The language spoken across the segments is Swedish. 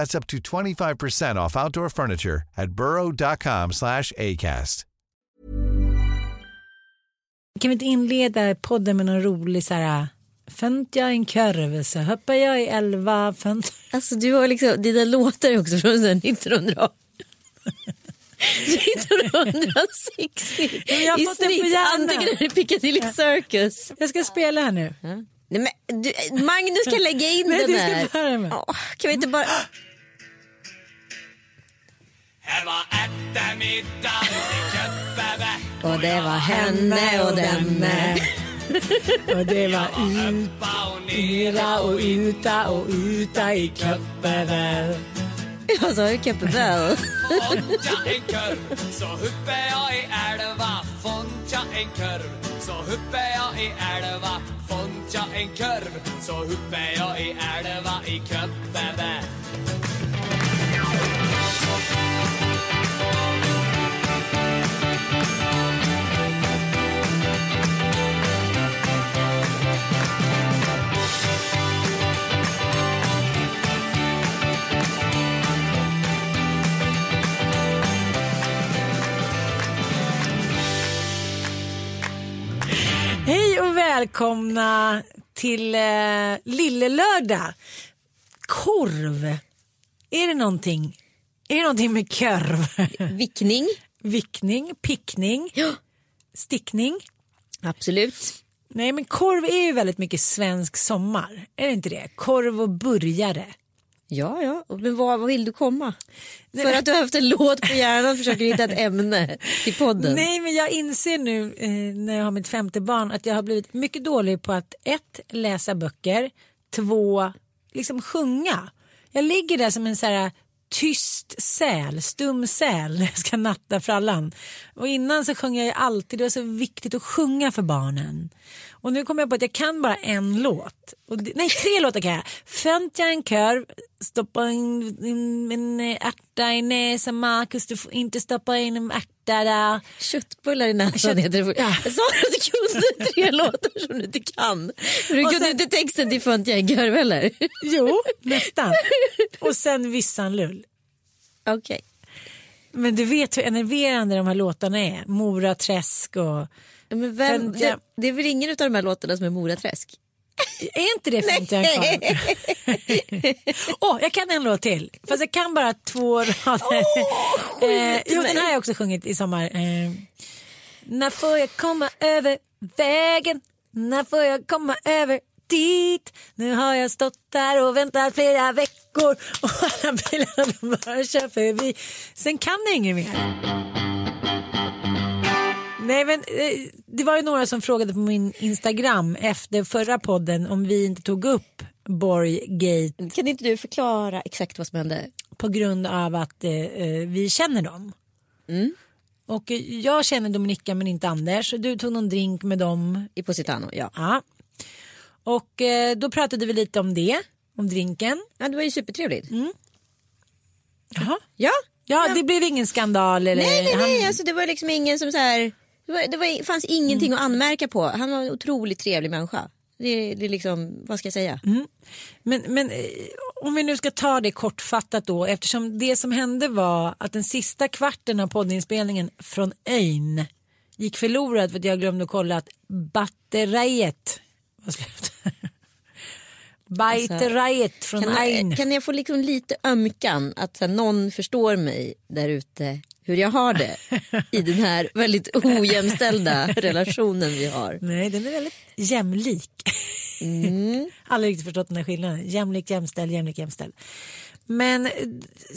That's up to 25% off outdoor furniture at burrow.com slash ACAST. Kan vi inte inleda podden med någon rolig så här Fönt jag en kurv så hoppar jag i elva. Fönt... Alltså du har liksom, dina låtar är också från 1900. 1960 Men jag har i snitt. Antingen är det Piccadilly Circus. Jag ska spela här nu. Nej, men, du, Magnus kan lägga in Nej, den du här. kan vi inte bara... Här var ärtemiddag i köttbäver Och det var henne och denne. Och det var ut, Uppa och ner nera och uta och uta i köppeväl. Vad sa du? Cappebell? Fontja en kurv Så huppe jag i älva Fontja en kurv Så huppe jag i älva Fontja en kurv Så huppe jag i älva i köttbäver välkomna till eh, Lillelördag. Korv. Är det någonting? Är det någonting med korv? Vickning? Vickning, pickning, Ja, stickning. absolut. Nej men korv är ju väldigt mycket svensk sommar. Är det inte det? Korv och burgare. Ja, ja. Men vad, vad vill du komma? För att du har haft en låt på hjärnan försöker hitta ett ämne till podden. Nej men jag inser nu eh, när jag har mitt femte barn att jag har blivit mycket dålig på att ett, läsa böcker, två, liksom sjunga. Jag ligger där som en så här tyst säl, stum säl när jag ska natta frallan. Och innan så sjöng jag ju alltid, det var så viktigt att sjunga för barnen. Och nu kommer jag på att jag kan bara en låt. Och det, nej, tre låtar kan jag. Fönt jag en korv, stoppa in, in en ärta i näsan Marcus, du får inte stoppa in en ärta där. Köttbullar i näsan Kött- heter det. Ja. Jag sa att du kunde tre låtar som du inte kan. Men Du Och kunde sen- inte texten till en korv heller. Jo, nästan. Och sen Vissanlull. Okej. Men du vet hur enerverande de här låtarna är. Mora Träsk och... Men vem, jag- det, det är väl ingen av de här låtarna som är Moraträsk? Är inte det fint jag kan? Åh, jag kan en låt till. Fast jag kan bara två rader. eh, jo, den här har jag också sjungit i sommar. Eh, när får jag komma över vägen? När får jag komma över dit? Nu har jag stått där och väntat flera veckor och alla bilarna de bara kör förbi. Sen kan jag inget mer. Nej men eh, det var ju några som frågade på min Instagram efter förra podden om vi inte tog upp Borggate Kan inte du förklara exakt vad som hände? på grund av att eh, eh, vi känner dem. Mm. Och jag känner Dominika men inte Anders. Du tog någon drink med dem. I Positano, ja. Ja. Och eh, då pratade vi lite om det, om drinken. ja. Det var ju supertrevligt. Jaha. Ja. Ja, det blev ingen skandal. Eller, Nej, nej, nej. Alltså, det var liksom ingen som så här... Det, var, det var, fanns ingenting att anmärka på. Han var en otroligt trevlig människa. Det, det är liksom, vad ska jag säga? Men, men eh, om vi nu ska ta det kortfattat då eftersom det som hände var att den sista kvarten av poddinspelningen från Öjn gick förlorad för att jag glömde att kolla att batteriet var slut. Batteriet från Kan, kan jag få liksom lite ömkan att här, någon förstår mig där ute hur jag har det i den här väldigt ojämställda relationen vi har. Nej, den är väldigt jämlik. Mm. Aldrig riktigt förstått den här skillnaden. Jämlik, jämställd, jämlik, jämställd. Men eh,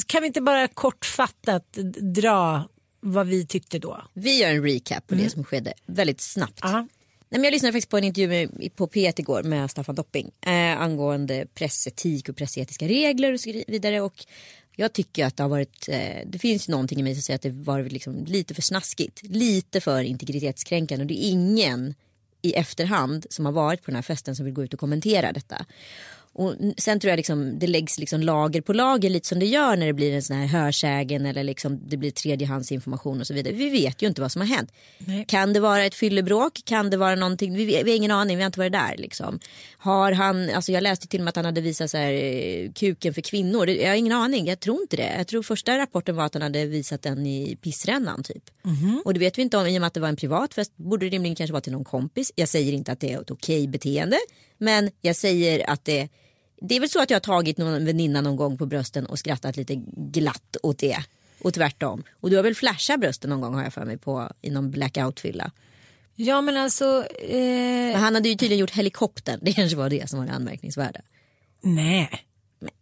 kan vi inte bara kortfattat dra vad vi tyckte då? Vi gör en recap på det som skedde väldigt snabbt. Ja. Nej, men jag lyssnade faktiskt på en intervju med, på P1 igår med Staffan Dopping eh, angående pressetik och pressetiska regler och så vidare. Och jag tycker att det har varit, eh, det finns ju någonting i mig som säger att det varit liksom lite för snaskigt. Lite för integritetskränkande och det är ingen i efterhand som har varit på den här festen som vill gå ut och kommentera detta. Och sen tror jag liksom, det läggs liksom lager på lager lite som det gör när det blir en sån här hörsägen eller liksom det blir tredjehandsinformation och så vidare. Vi vet ju inte vad som har hänt. Nej. Kan det vara ett fyllebråk? Kan det vara någonting? Vi, vi har ingen aning, vi har inte varit där liksom. Har han, alltså jag läste till och med att han hade visat så här, eh, kuken för kvinnor. Jag har ingen aning, jag tror inte det. Jag tror första rapporten var att han hade visat den i pissrännan typ. Och det vet vi inte om, i och med att det var en privat fest borde det rimligen kanske vara till någon kompis. Jag säger inte att det är ett okej beteende. Men jag säger att det det är väl så att jag har tagit någon väninna någon gång på brösten och skrattat lite glatt åt det. Och tvärtom. Och du har väl flashat brösten någon gång har jag för mig på i någon blackout-fylla. Ja men alltså, eh, Men han hade ju tydligen gjort helikoptern. Det kanske var det som var det anmärkningsvärda. nej.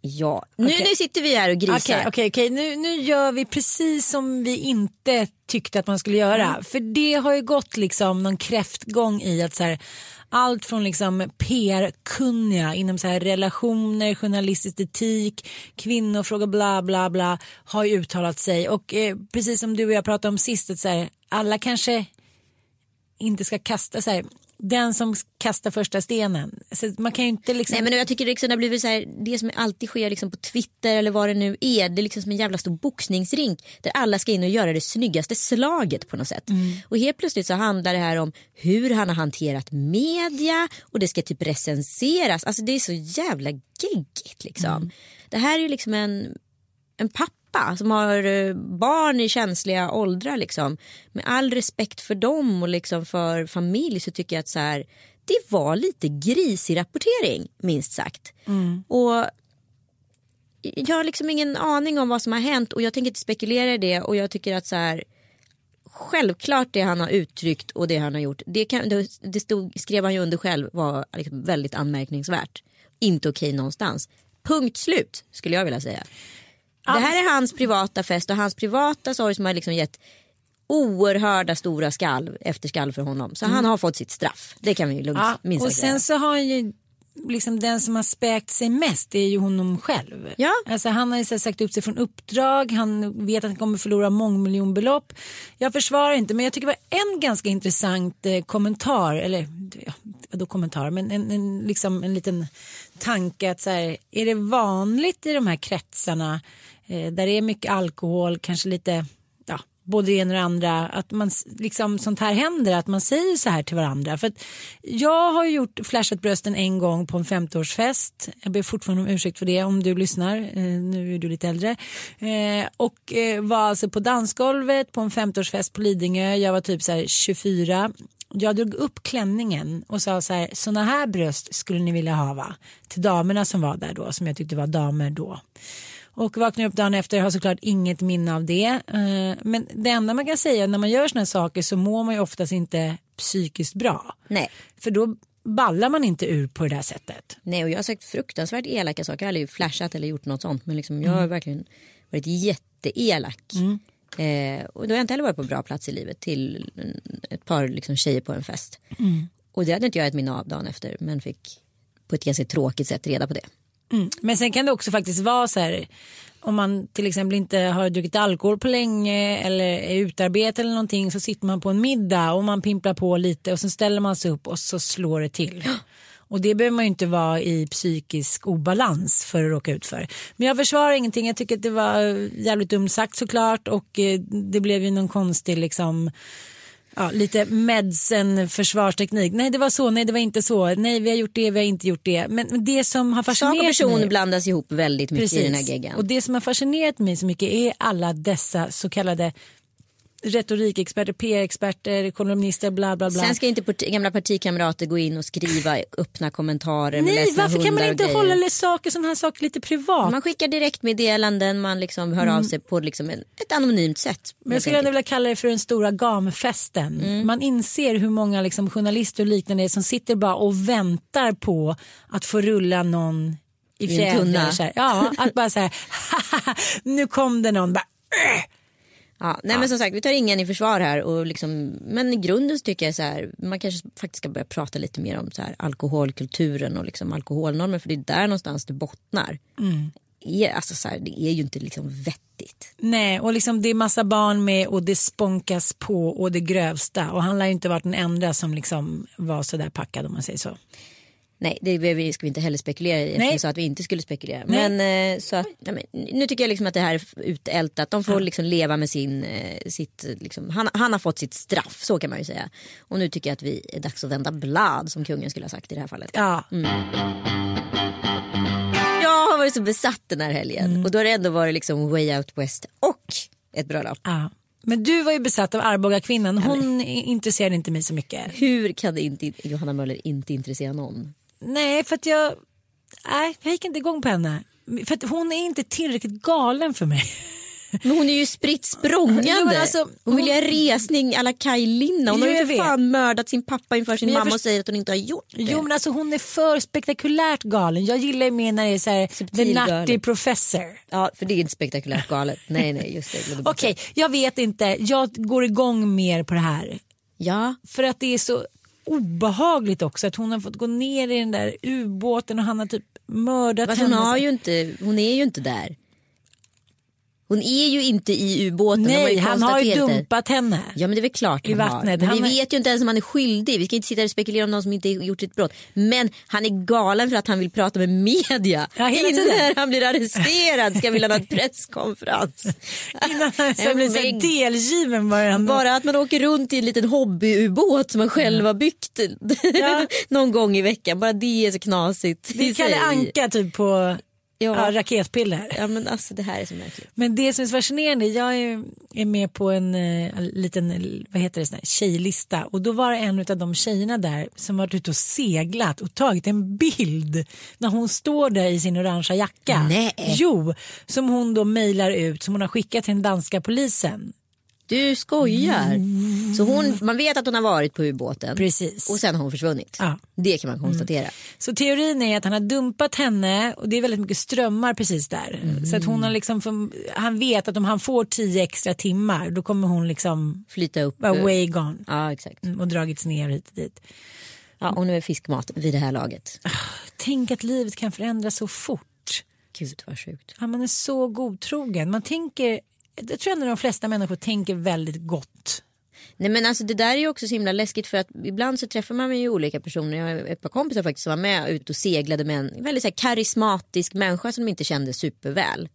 Ja, nu, Okej. nu sitter vi här och grisar. Okej, okej, okej. Nu, nu gör vi precis som vi inte tyckte att man skulle göra. Mm. För det har ju gått liksom någon kräftgång i att så här, allt från liksom PR-kunniga inom så här relationer, journalistisk etik, kvinnofrågor, bla bla bla har ju uttalat sig. Och eh, precis som du och jag pratade om sist, att så här, alla kanske inte ska kasta så här, den som kastar första stenen. Så man kan inte liksom... Nej men jag tycker liksom det har blivit så här, det som alltid sker liksom på Twitter eller vad det nu är. Det är liksom som en jävla stor boxningsrink där alla ska in och göra det snyggaste slaget på något sätt. Och helt plötsligt så handlar det här om hur han har hanterat media och det ska typ recenseras. Alltså det är så jävla geggigt liksom. Det här är ju liksom en, en pappa som har eh, barn i känsliga åldrar liksom. Med all respekt för dem och liksom för familj så tycker jag att så här, det var lite grisig rapportering minst sagt. Och jag har liksom ingen aning om vad som har hänt och jag tänker inte spekulera i det och jag tycker att så här självklart det han har uttryckt och det han har gjort det, kan, det stod, skrev han ju under själv var liksom väldigt anmärkningsvärt. Inte okej någonstans. Punkt slut skulle jag vilja säga. Det här är hans privata fest och hans privata sorg som har liksom gett oerhörda stora skalv efter skalv för honom. Så han har fått sitt straff. Det kan vi ju lugnt Ja, minst och sen så har han ju liksom den som har späkt sig mest det är ju honom själv. Ja. Alltså han har ju sagt upp sig från uppdrag, han vet att han kommer förlora mångmiljonbelopp. Jag försvarar inte men jag tycker det var en ganska intressant eh, kommentar, eller ja, vadå kommentar, men en, en, liksom en liten tanke att så här, är det vanligt i de här kretsarna eh, där det är mycket alkohol, kanske lite ja, både det ena och det andra, att man liksom sånt här händer, att man säger så här till varandra. För att jag har gjort flashat brösten en gång på en 50-årsfest. Jag ber fortfarande om ursäkt för det om du lyssnar, eh, nu är du lite äldre. Eh, och eh, var alltså på dansgolvet på en 50-årsfest på Lidingö, jag var typ så här 24. Jag drog upp klänningen och sa så här, såna här bröst skulle ni vilja ha va? Till damerna som var där då, som jag tyckte var damer då. Och vaknar upp dagen efter har såklart inget minne av det. Eh, Men det enda man kan säga när man gör här saker så mår man ju oftast inte psykiskt bra. Nej. För då ballar man inte ur på det där sättet. Nej och jag har sagt fruktansvärt elaka saker. Jag har aldrig flashat eller gjort något sånt. Men liksom, jag har verkligen varit jätteelak. Eh, och då har jag inte heller varit på bra plats i livet till ett par liksom, tjejer på en fest. Och det hade inte jag ett minne av dagen efter. Men fick på ett ganska tråkigt sätt reda på det. Men sen kan det också faktiskt vara så här om man till exempel inte har druckit alkohol på länge eller är utarbetad eller någonting så sitter man på en middag och man pimplar på lite och sen ställer man sig upp och så slår det till. Och det behöver man ju inte vara i psykisk obalans för att råka ut för. Men jag försvarar ingenting, jag tycker att det var jävligt dumt sagt såklart och eh, det blev ju någon konstig liksom Ja, lite medsen försvarsteknik. Nej det var så, nej det var inte så. Nej vi har gjort det, vi har inte gjort det. Men men det som har Sak och fascinerat person mig. blandas ihop väldigt mycket i den här geggan. Och det som har fascinerat mig så mycket är alla dessa så kallade retorikexperter, PR-experter, kolumnister, bla bla bla. Sen ska inte parti, gamla partikamrater gå in och skriva öppna kommentarer Nej, varför kan man inte hålla saker, sådana här saker lite privat? Man skickar direktmeddelanden, man liksom hör av sig på liksom ett anonymt sätt. Men jag skulle ändå vilja kalla det för den stora gamfesten. Mm. Man inser hur många liksom, journalister och liknande som sitter bara och väntar på att få rulla någon i I en tunna. Ja, att bara så här, nu kom det någon. Bara, "Äh." Ja, nej men som sagt vi tar ingen i försvar här och liksom, men i grunden så tycker jag så här, man kanske faktiskt ska börja prata lite mer om så här, alkoholkulturen och liksom alkoholnormer för det är där någonstans det bottnar. Mm. Alltså så här, det är ju inte liksom vettigt. Nej, och liksom det är massa barn med och det spånkas på och det grövsta. Och han lär ju inte varit den enda som liksom var så där packad om man säger så. Nej det ska vi inte heller spekulera i eftersom vi sa att vi inte skulle spekulera. Nej. Men, eh, så att, nej, nu tycker jag liksom att det här är utältat. De får liksom leva med sin, eh, sitt, liksom, han, han har fått sitt straff så kan man ju säga. Och nu tycker jag att vi är dags att vända blad som kungen skulle ha sagt i det här fallet. Ja, Jag har varit så besatt den här helgen Mm. och då har det ändå varit liksom way out west och ett bröllop. ja. Men du var ju besatt av Arboga kvinnan. Hon intresserade inte mig så mycket. Hur kan det inte, Johanna Möller inte intressera någon? Nej, för att jag... Nej, jag gick inte igång på henne. För att hon är inte tillräckligt galen för mig. Men hon är ju spritt språngande. Alltså, hon vill hon- göra resning alla Kaj Linna. Hon Jo, har ju för fan mördat sin pappa inför sin mamma och först- säger att hon inte har gjort det. Jo men alltså hon är för spektakulärt galen. Jag gillar ju mer när det är så här, the nutty professor. Ja för det är inte spektakulärt galet. Nej nej just det. Okej, det. jag vet inte. Jag går igång mer på det här. Ja För att det är så obehagligt också att hon har fått gå ner i den där ubåten och han har typ mördat fast hon, henne. har ju inte, hon är ju inte där. Hon är ju inte i ubåten. Nej, ju han har ju dumpat henne. Ja men det är väl klart I har. vattnet. Men vi är- vet ju inte ens om han är skyldig. Vi ska inte sitta och spekulera om någon som inte gjort sitt brott. Men han är galen för att han vill prata med media. Ja, Innan han blir arresterad ska vill han ha en presskonferens. Innan han blir så delgiven bara. han- Bara att man åker runt i en liten hobbyubåt som man själv har byggt Ja. någon gång i veckan. Bara det är så knasigt. Det är Kalle. Anka typ på Ja. ja, raketpiller. Ja men alltså det här är så märkligt. Men det som är så fascinerande, jag är, är med på en eh, liten vad heter det, sån här, tjejlista och då var det en av de tjejerna där som varit ute och seglat och tagit en bild när hon står där i sin orangea jacka. Nej. Jo, som hon då mejlar ut som hon har skickat till den danska polisen. Du skojar. Så hon, man vet att hon har varit på ubåten. Precis. Och sen har hon försvunnit. Ja. Det kan man konstatera. Så teorin är att han har dumpat henne och det är väldigt mycket strömmar precis där. Så att hon har liksom, han vet att om han får tio extra timmar då kommer hon liksom Flyta upp. vara eh, way gone. Ja exakt. Mm, och dragits ner hit och dit. Ja, och nu är fiskmat vid det här laget. Tänk att livet kan förändras så fort. Gud vad sjukt. Ja, man är så godtrogen. Man tänker, jag tror ändå de flesta människor tänker väldigt gott. Nej men alltså det där är ju också så himla läskigt för att ibland så träffar man ju olika personer. Jag har ett par kompisar faktiskt som var med ut och seglade med en väldigt så karismatisk människa som de inte kände superväl.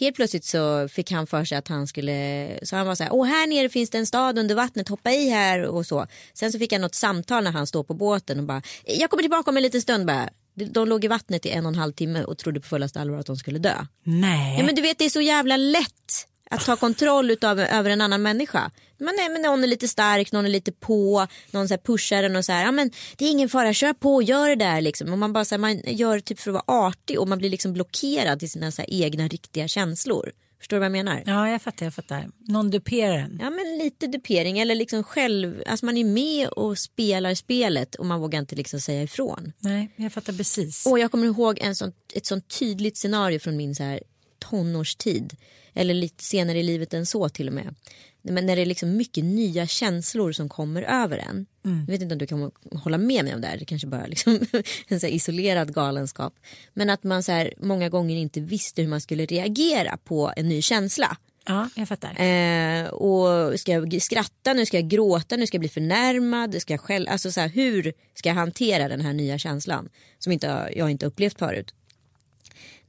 Helt plötsligt så fick han för sig att han skulle, så han var så här, åh här nere finns det en stad under vattnet, hoppa i här och så. Sen så fick han något samtal när han står på båten och bara, jag kommer tillbaka om en liten stund bara. De- De låg i vattnet i en och en halv timme och trodde på fullaste allvar att de skulle dö. Nej. Ja men du vet det är så jävla lätt att ta kontroll utav, över en annan människa. Men, nej, men någon är lite stark, någon är lite på, någon så pushar en och så här, ja men det är ingen fara, kör på, gör det där liksom. Och man bara så här, man gör typ för att vara artig och man blir liksom blockerad till sina så egna riktiga känslor. Förstår du vad jag menar? Ja, jag fattar, jag fattar. Någon duperar en. Ja men lite dupering eller liksom själv, alltså man är med och spelar spelet och man vågar inte liksom säga ifrån. Nej, jag fattar precis. Och jag kommer ihåg en sån, ett sånt tydligt scenario från min så här tonårstid. Eller lite senare i livet än så till och med. Men när det är liksom mycket nya känslor som kommer över en. Jag vet inte om du kan hålla med mig om det här. Det kanske bara är liksom en så isolerad galenskap. Men att man så här många gånger inte visste hur man skulle reagera på en ny känsla. Ja, jag fattar. Eh, och ska jag skratta nu, ska jag gråta nu, ska jag bli förnärmad, ska jag själv, alltså så här, hur ska jag hantera den här nya känslan som inte, jag inte upplevt förut.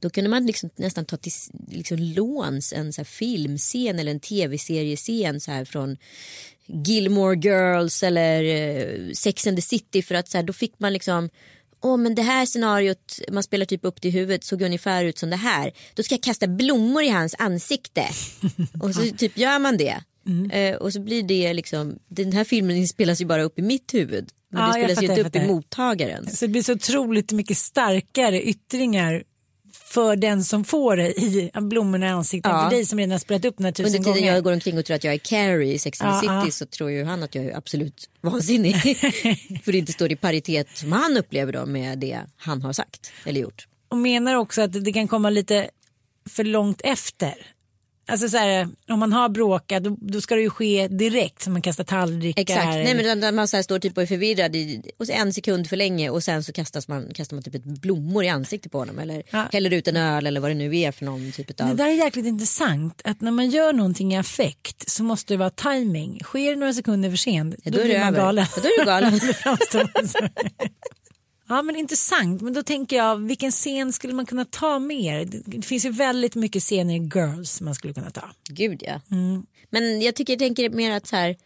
Då kunde man liksom nästan ta till liksom låns en så filmscen eller en tv-seriescen så här från Gilmore Girls eller eh, Sex and the City för att så här, då fick man liksom Åh men det här scenariot man spelar typ upp i huvudet såg ungefär ut som det här. Då ska jag kasta blommor i hans ansikte. Och så typ gör man det. Mm. Eh, och så blir det liksom, den här filmen spelas ju bara upp i mitt huvud. Men Ja, det spelas ju inte upp i mottagaren. Så det blir så otroligt mycket starkare yttringar för den som får det i blommorna i ansiktet. Ja. För dig som redan har spelat upp den här tusen Under tiden gånger. jag går omkring och tror att jag är Carrie i Sex and the City ja. så tror ju han att jag är absolut vansinnig. För det inte står i paritet som han upplever då med det han har sagt eller gjort. Och menar också att det kan komma lite för långt efter. Alltså så här, om man har bråkat då, då ska det ju ske direkt som man kastar tallrikar. Exakt, nej men där man så här står typ och är förvirrad i, och en sekund för länge och sen så kastas man, kastar man typ ett blommor i ansiktet på honom eller Ja. häller ut en öl eller vad det nu är för någon typ Det av... där är jäkligt intressant att när man gör någonting i affekt så måste det vara timing. Sker det några sekunder för sent Ja, då, då är det man över. galen. Ja, då är du galen. Ja men intressant men då tänker jag vilken scen skulle man kunna ta mer? Det- Det finns ju väldigt mycket scener i Girls man skulle kunna ta. Gud ja. Mm. Men jag tycker jag tänker mer att så här,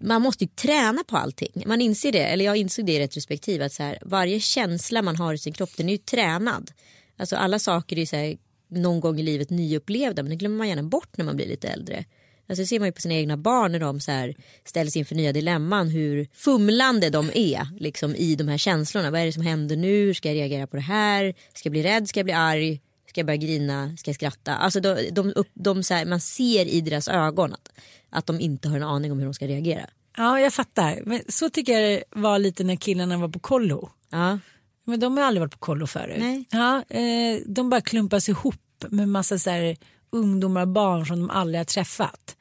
man måste ju träna på allting. Man inser det, eller jag insåg det i retrospektiv att så här, varje känsla man har i sin kropp den är ju tränad. Alltså alla saker är ju så här, någon gång i livet nyupplevda men det glömmer man gärna bort när man blir lite äldre. Alltså det ser man ju på sina egna barn när de så här ställs inför nya dilemman hur fumlande de är liksom, i de här känslorna. Vad är det som händer nu? Ska jag reagera på det här? Ska jag bli rädd? Ska jag bli arg? Ska jag börja grina? Ska jag skratta? Alltså de, de, de, så här, man ser i deras ögon att, att de inte har en aning om hur de ska reagera. Ja jag fattar. Men så tycker jag det var lite när killarna var på kollo. Ja. Men de har aldrig varit på kollo förut. Nej. Ja, eh, de bara klumpas ihop med massa så här ungdomar och barn som de aldrig har träffat.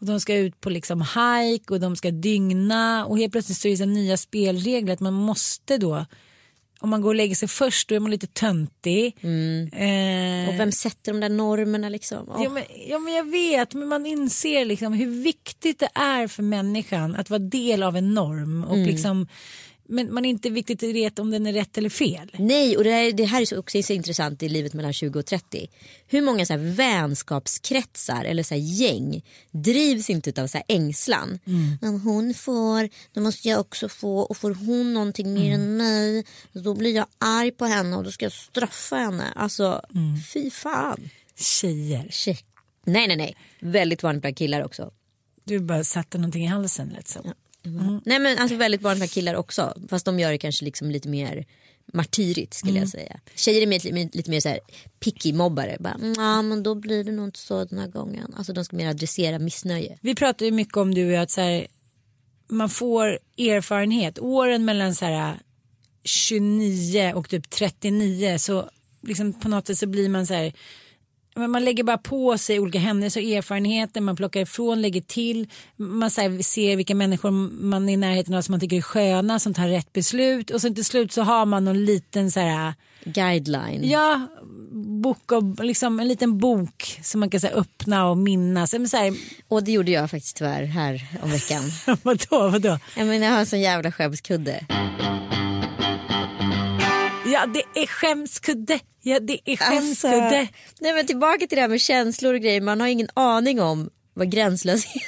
Och de ska ut på liksom hike och de ska dygna och helt plötsligt så är det nya spelregler att man måste då om man går och lägger sig först då är man lite töntig. Eh, Och vem sätter de där normerna liksom? Åh. Ja men, ja men jag vet, men man inser liksom hur viktigt det är för människan att vara del av en norm. Och liksom, men man är inte viktigt vet om den är rätt eller fel. Nej, och det här, det här är så också så intressant i livet mellan 20 och 30. Hur många så här vänskapskretsar eller så här gäng drivs inte av så här ängslan. Om hon får, då måste jag också få och får hon någonting mer än mig då blir jag arg på henne och då ska jag straffa henne. Alltså fy fan. Tjejer, Shit. Nej, nej, nej. Väldigt vanligt bland killar också. du bara satte någonting i halsen lite så. Nej men alltså väldigt bland killar också. Fast de gör det kanske liksom lite mer martyrigt skulle jag säga. Tjejer är mer, lite, mer så här picky mobbare. Bara, "Mm, ja men då blir det nog inte så den här gången. Alltså de ska mer adressera missnöje. Vi pratar ju mycket om du och jag att så här, man får erfarenhet. Åren mellan så här, 29 och typ 39 så liksom på något sätt så blir man så här men man lägger bara på sig olika händelser och erfarenheter, man plockar ifrån, lägger till. Man här, ser vilka människor man är i närheten av som man tycker är sköna, som tar rätt beslut. Och sen till slut så har man någon liten så här, Guideline. ja, bok och, liksom, en liten bok som man kan så här, öppna och minnas. Men, så här, Och det gjorde jag faktiskt tyvärr här om veckan. vadå, vadå? jag, menar, jag har en sån jävla skämskudde. Ja, det är skämskudde. Ja, det är Alltså, skämskudde. nej men tillbaka till det här med känslor och grejer. Man har ingen aning om vad gränslöshet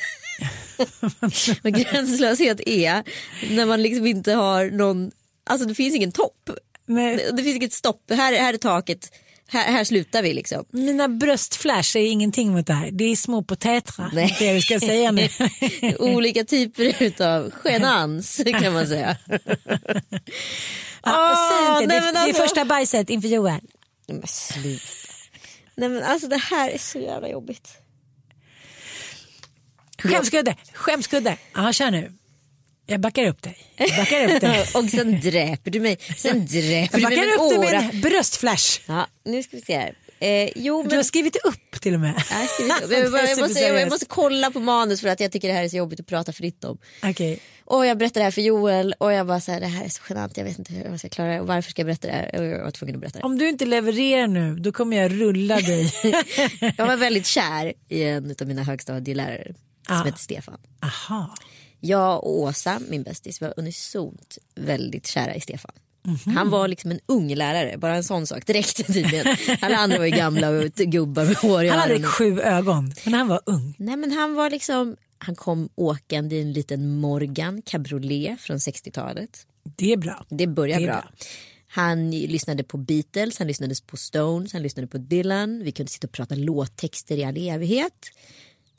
vad gränslöshet är. När man liksom inte har någon, alltså det finns ingen topp. Nej. Det, det finns inget stopp, här, här är taket, här, här slutar vi liksom. Mina bröstflash är ingenting mot det här. Det är små potäter. Nej. Det du ska säga nu. Olika typer av genans kan man säga. Ja, säg inte. nej, det, men det är alltså- första bajset inför Joel. Men sluta. Nej men alltså det här är så jävla jobbigt. Skämskudde, skämskudde. Ja, kör nu. Jag backar upp dig. Jag backar upp dig. och sen dräper du mig. Sen dräper Jag du mig med upp dig med en bröstflash. Ja, nu ska vi se här. Eh, jo, men... Du har skrivit upp till och med. Ja, jag, upp. jag, bara- jag, måste, jag, måste kolla på manus för att jag tycker det här är så jobbigt att prata fritt om. Okej. Och jag berättar det här för Joel och jag bara så här, det här är så genant, jag vet inte hur jag ska klara det och varför ska jag berätta det här? Och jag var tvungen att berätta det. Om du inte levererar nu då kommer jag rulla dig. Jag var väldigt kär i en av mina högstadielärare som Ah. heter Stefan. Aha. Jag och Åsa, min bästis, var unisont väldigt kära i Stefan. Mhm. Han var liksom en ung lärare, bara en sån sak. Det räckte tydligen. Alla andra var ju gamla och gubbar med hår i Han hade öronen. sju ögon, men han var ung. Nej men han var liksom, han kom åkande i en liten Morgan cabriolet från 60-talet. Det är bra. Det börjar Det bra. bra. Han lyssnade på Beatles, han lyssnade på Stones, han lyssnade på Dylan. Vi kunde sitta och prata låttexter i all evighet.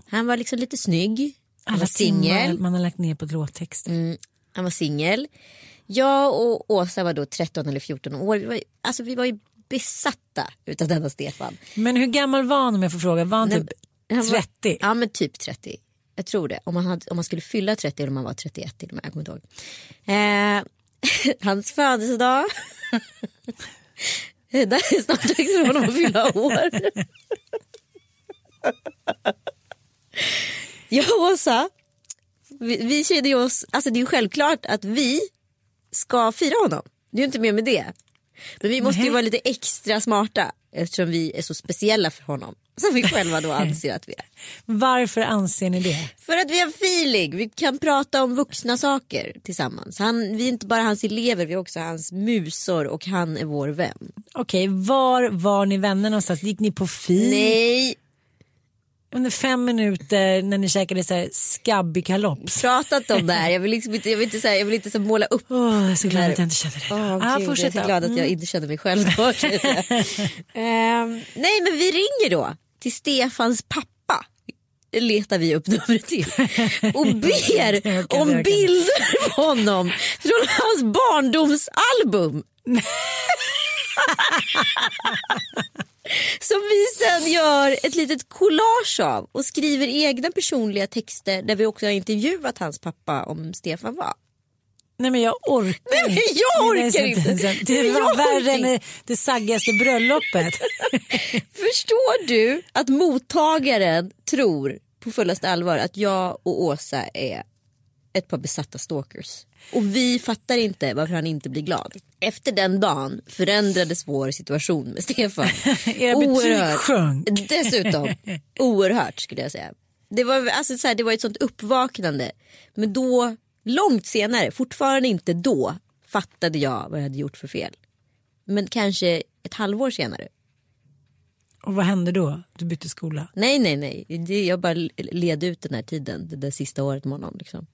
Han var liksom lite snygg. Han var singel. man har lagt ner på låttexter. Mm, han var singel. Jag och Åsa var då 13 eller 14 år. Vi var, alltså, vi var ju besatta utav denna Stefan. Men hur gammal var han om jag får fråga? Var han Nej, typ han var- 30? Ja men typ 30. Jag tror det. Om man, hade, om man skulle fylla 30 eller om man var 31 till och med. Jag kommer inte ihåg. Eh, hans födelsedag. Det är snart dags för honom att fylla år. Jag och Åsa, vi, vi kände ju oss, alltså det är ju självklart att vi ska fira honom. Det är ju inte mer med det. Men vi måste ju Nej. vara lite extra smarta eftersom vi är så speciella för honom. Som vi själva då anser att vi är. Varför anser ni det? För att vi har feeling, vi kan prata om vuxna saker tillsammans. Han, vi är inte bara hans elever, vi är också hans musor och han är vår vän. Okej, var var ni vänner någonstans? Gick ni på fik? Nej, Under fem minuter när ni käkade så här skabbig kalops? pratat om det här. Jag vill, liksom inte, jag vill inte, så här, jag vill inte så måla upp. Åh, jag är så glad att jag inte kände det. Åh, ah, jag är så glad att jag Mm. inte känner mig själv. då. Ehm, nej men vi ringer då till Stefans pappa. Letar vi upp numret till. Och ber om bilder på honom från hans barndomsalbum. Som vi sen gör ett litet collage av och skriver egna personliga texter där vi också har intervjuat hans pappa om Stefan var. Nej men jag orkar Nej, men jag orkar inte. Det var värre än det saggigaste bröllopet. Förstår du att mottagaren tror på fullaste allvar att jag och Åsa är ett par besatta stalkers? Och vi fattar inte varför han inte blir glad. Efter den dagen förändrades vår situation med Stefan. Era betyg sjönk. Dessutom oerhört skulle jag säga. Det var, alltså, så här, det var ett sånt uppvaknande. Men då, långt senare, fortfarande inte då, fattade jag vad jag hade gjort för fel. Men kanske ett halvår senare. Och vad hände då? Du bytte skola. Nej, nej, nej. Jag bara led ut den här tiden, det där sista året med honom. Liksom.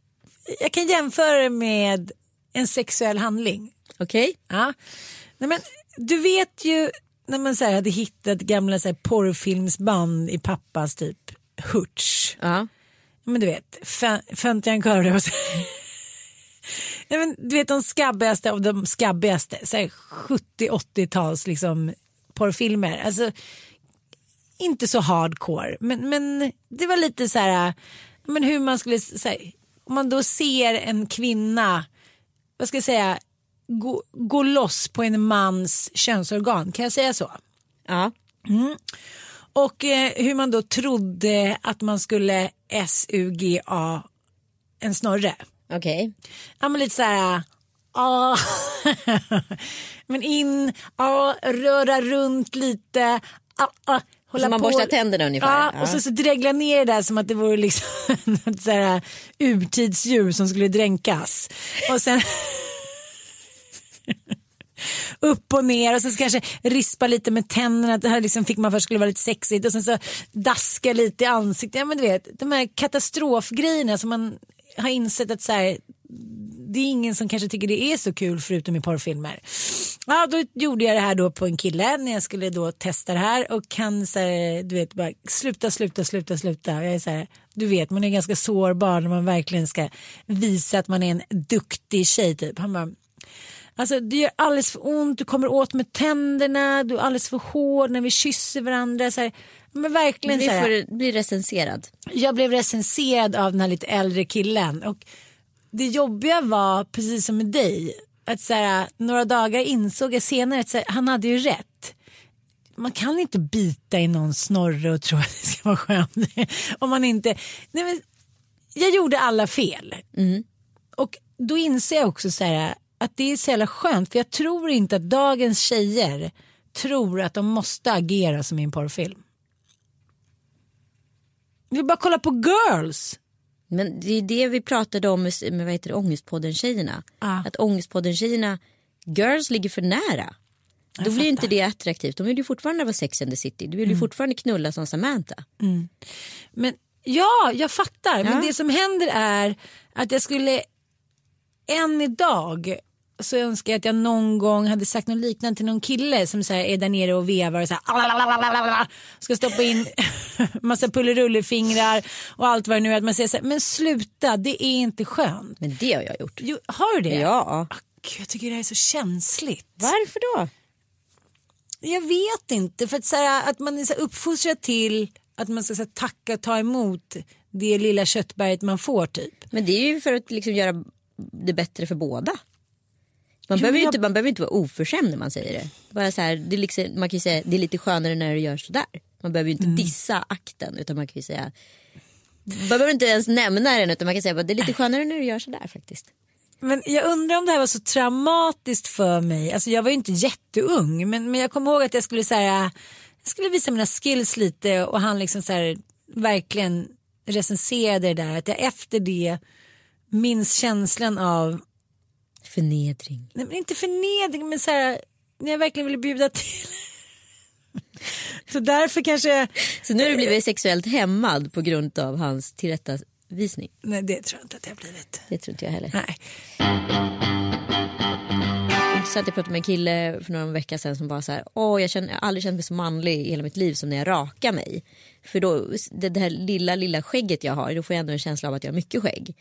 Jag kan jämföra det med en sexuell handling. Okej? Ja. Nej, men, du vet ju när man så här, hade hittat gamla så här, porrfilmsband i pappas typ hurts. Ja. Men du vet, Föntian Curry och så. Nej, men, du vet de skabbigaste av de skabbigaste. Så här 70-80-tals liksom, porrfilmer. Alltså, inte så hardcore. Men, men det var lite så här, men hur man skulle säga. Om man då ser en kvinna, vad ska jag säga, gå, gå loss på en mans könsorgan. Kan jag säga så? Ja. Och eh, hur man då trodde att man skulle SUGA en snorre. Okej. Ja men lite så här. ah. men in, ah, röra runt lite. Ah, ah, hålla Som man på. borstar tänderna ungefär. Ja, Ja. och så, så dregla ner det där som att det vore liksom ett så här urtidsdjur som skulle dränkas. Och sen upp och ner och sen så kanske rispa lite med tänderna. Det här liksom fick man först skulle vara lite sexigt och sen så daska lite i ansiktet. Ja men du vet de här katastrofgrejerna som man har insett att så här, det är ingen som kanske tycker det är så kul förutom i porrfilmer. Ja, då gjorde jag det här då på en kille när jag skulle då testa det här och han så här, du vet bara sluta, sluta, sluta, sluta. Jag är så här, du vet man är ganska sårbar när man verkligen ska visa att man är en duktig tjej typ. Han bara Alltså det gör alldeles för ont, du kommer åt med tänderna, du är alldeles för hård när vi kysser varandra. Så här, men verkligen Vi så här, får bli recenserad. jag blev recenserad av den här lite äldre killen och det jobbiga var precis som med dig att så här, några dagar insåg jag senare att här, han hade ju rätt. Man kan inte bita i någon snorre och tro att det ska vara skönt. Om man inte... Nej, men, jag gjorde alla fel. Och då inser jag också så här, att det är så jävla skönt för jag tror inte att dagens tjejer tror att de måste agera som i en porrfilm. Vi bara kolla på girls. Men det är det vi pratade om med, med vad heter det, Ångestpodden-tjejerna. Ja. Att Ångestpodden-tjejerna, girls ligger för nära. Då blir inte det attraktivt. De vill ju fortfarande vara Sex and the City. Du vill ju fortfarande knulla som Samantha. Men ja, jag fattar. Men Ja. det som händer är att jag skulle än idag så önskar jag att jag någon gång hade sagt något liknande till någon kille som så här, är där nere och vevar och så här, ska stoppa in massa pullerullefingrar och allt vad det nu är. Att man säger så här, men sluta, det är inte skönt. Men det har jag gjort. Jo, har du det? Ja. Ah, Gud, jag tycker det här är så känsligt. Varför då? Jag vet inte, för att, så här, att man är så uppfostrad till att man ska så här, tacka och ta emot det lilla köttberget man får typ. Men det är ju för att liksom göra det bättre för båda. Man, Jo, behöver jag- inte, man behöver inte vara oförskämd när man säger det. Bara så här, det är liksom, man kan ju säga det är lite skönare när du gör sådär. Man behöver ju inte dissa akten utan man kan ju säga man behöver inte ens nämna den utan man kan säga att det är lite skönare när du gör sådär faktiskt. Men jag undrar om det här var så traumatiskt för mig. Alltså jag var ju inte jätteung men, men jag kommer ihåg att jag skulle, så här, jag skulle visa mina skills lite och han liksom så här, verkligen recenserade det där. Att jag efter det minns känslan av, Förnedring. nej, men inte förnedring men så här, när jag verkligen ville bjuda till. så därför kanske, Så nu har du blivit sexuellt hämmad på grund av hans tillrättavisning. nej det tror jag inte att jag har blivit. Det tror inte jag heller. Nej. intressant. Jag pratade med en kille för några veckor sedan som var så här. Åh, jag, känner, jag har aldrig känt mig så manlig i hela mitt liv som när jag rakar mig. För då, det, det här lilla, lilla skägget jag har, då får jag ändå en känsla av att jag har mycket skägg.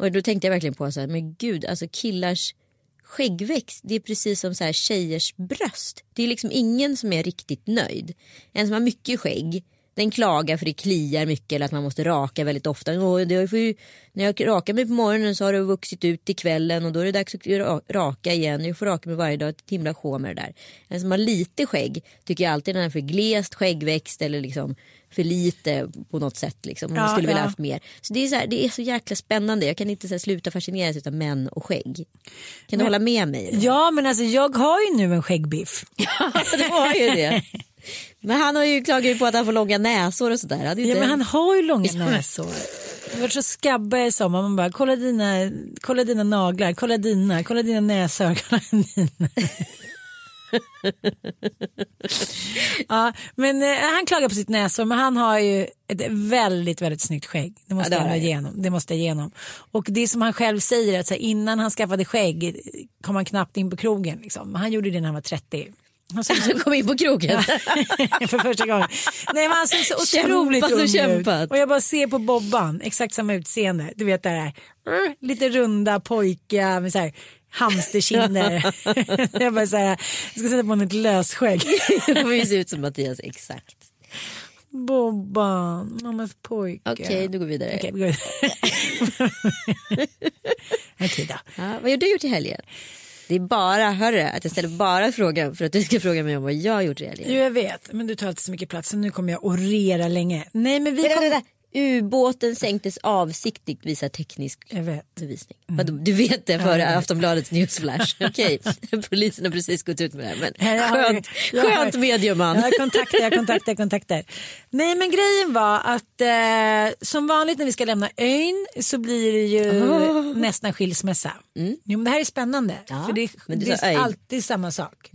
Och då tänkte jag verkligen på så här, men gud, alltså killars skäggväxt, det är precis som så här tjejers bröst. Det är liksom ingen som är riktigt nöjd. En som har mycket skägg, den klagar för det kliar mycket eller att man måste raka väldigt ofta. Och det ju, när jag rakar mig på morgonen så har det vuxit ut till kvällen och då är det dags att raka igen. Jag får raka mig varje dag, ett himla sjå med det där. En som har lite skägg tycker jag alltid den är för glest skäggväxt eller liksom för lite på något sätt. Liksom. Man Ja, skulle vilja ja. haft mer. Så det är, så här, det är så jäkla spännande. Jag kan inte så här, sluta fascineras av män och skägg. Kan du hålla med mig? Ja men alltså jag har ju nu en skäggbiff. det var ju det. Men han har ju klagat på att han får långa näsor och sådär. Ja, inte- men han har ju långa näsor. Det var så skabbar i sommar. Man bara, kolla dina, kolla dina naglar, kolla dina, kolla dina näsor, kolla dina. Ja, men eh, han klagar på sitt näsor, men han har ju ett väldigt, väldigt snyggt skägg. Det måste, Ja, det jag igenom. det måste jag igenom. Och det som han själv säger, att så här, innan han skaffade skägg kom han knappt in på krogen. Liksom. Han gjorde det när han var 30. Han såg så kom in på krogen. för första gången. Nej men han ser så otroligt Kämpat och ung kämpat. ut. Och jag bara ser på Bobban, exakt samma utseende. Du vet det här, lite runda pojkar med så här hamsterkinder. jag bara så här, jag ska sätta på honom ett lösskägg. Det kommer ju se ut som Mattias exakt. Bobban, mammas pojke. Okej, då går vi vidare. Okej, vi vidare. Okej då. Ja, vad har du gjort i helgen? Det är bara, hörru, att jag ställer bara frågan för att du ska fråga mig om vad jag har gjort i helgen. Jo jag vet, men du tar alltid så mycket plats så nu kommer jag orera länge. Nej men vi Vänta, kom... vänta. Ubåten sänktes avsiktligt visar teknisk Jag vet. bevisning. Vadå, Du vet det före Aftonbladets newsflash. Okej, polisen har precis gått ut med det här. Men skönt, jag har- skönt medieman. Jag har kontakter, jag kontakter, kontakter. Nej men grejen var att eh, som vanligt när vi ska lämna ön så blir det ju nästan skilsmässa. Jo men det här är spännande. Ja, för det, det är alltid samma sak.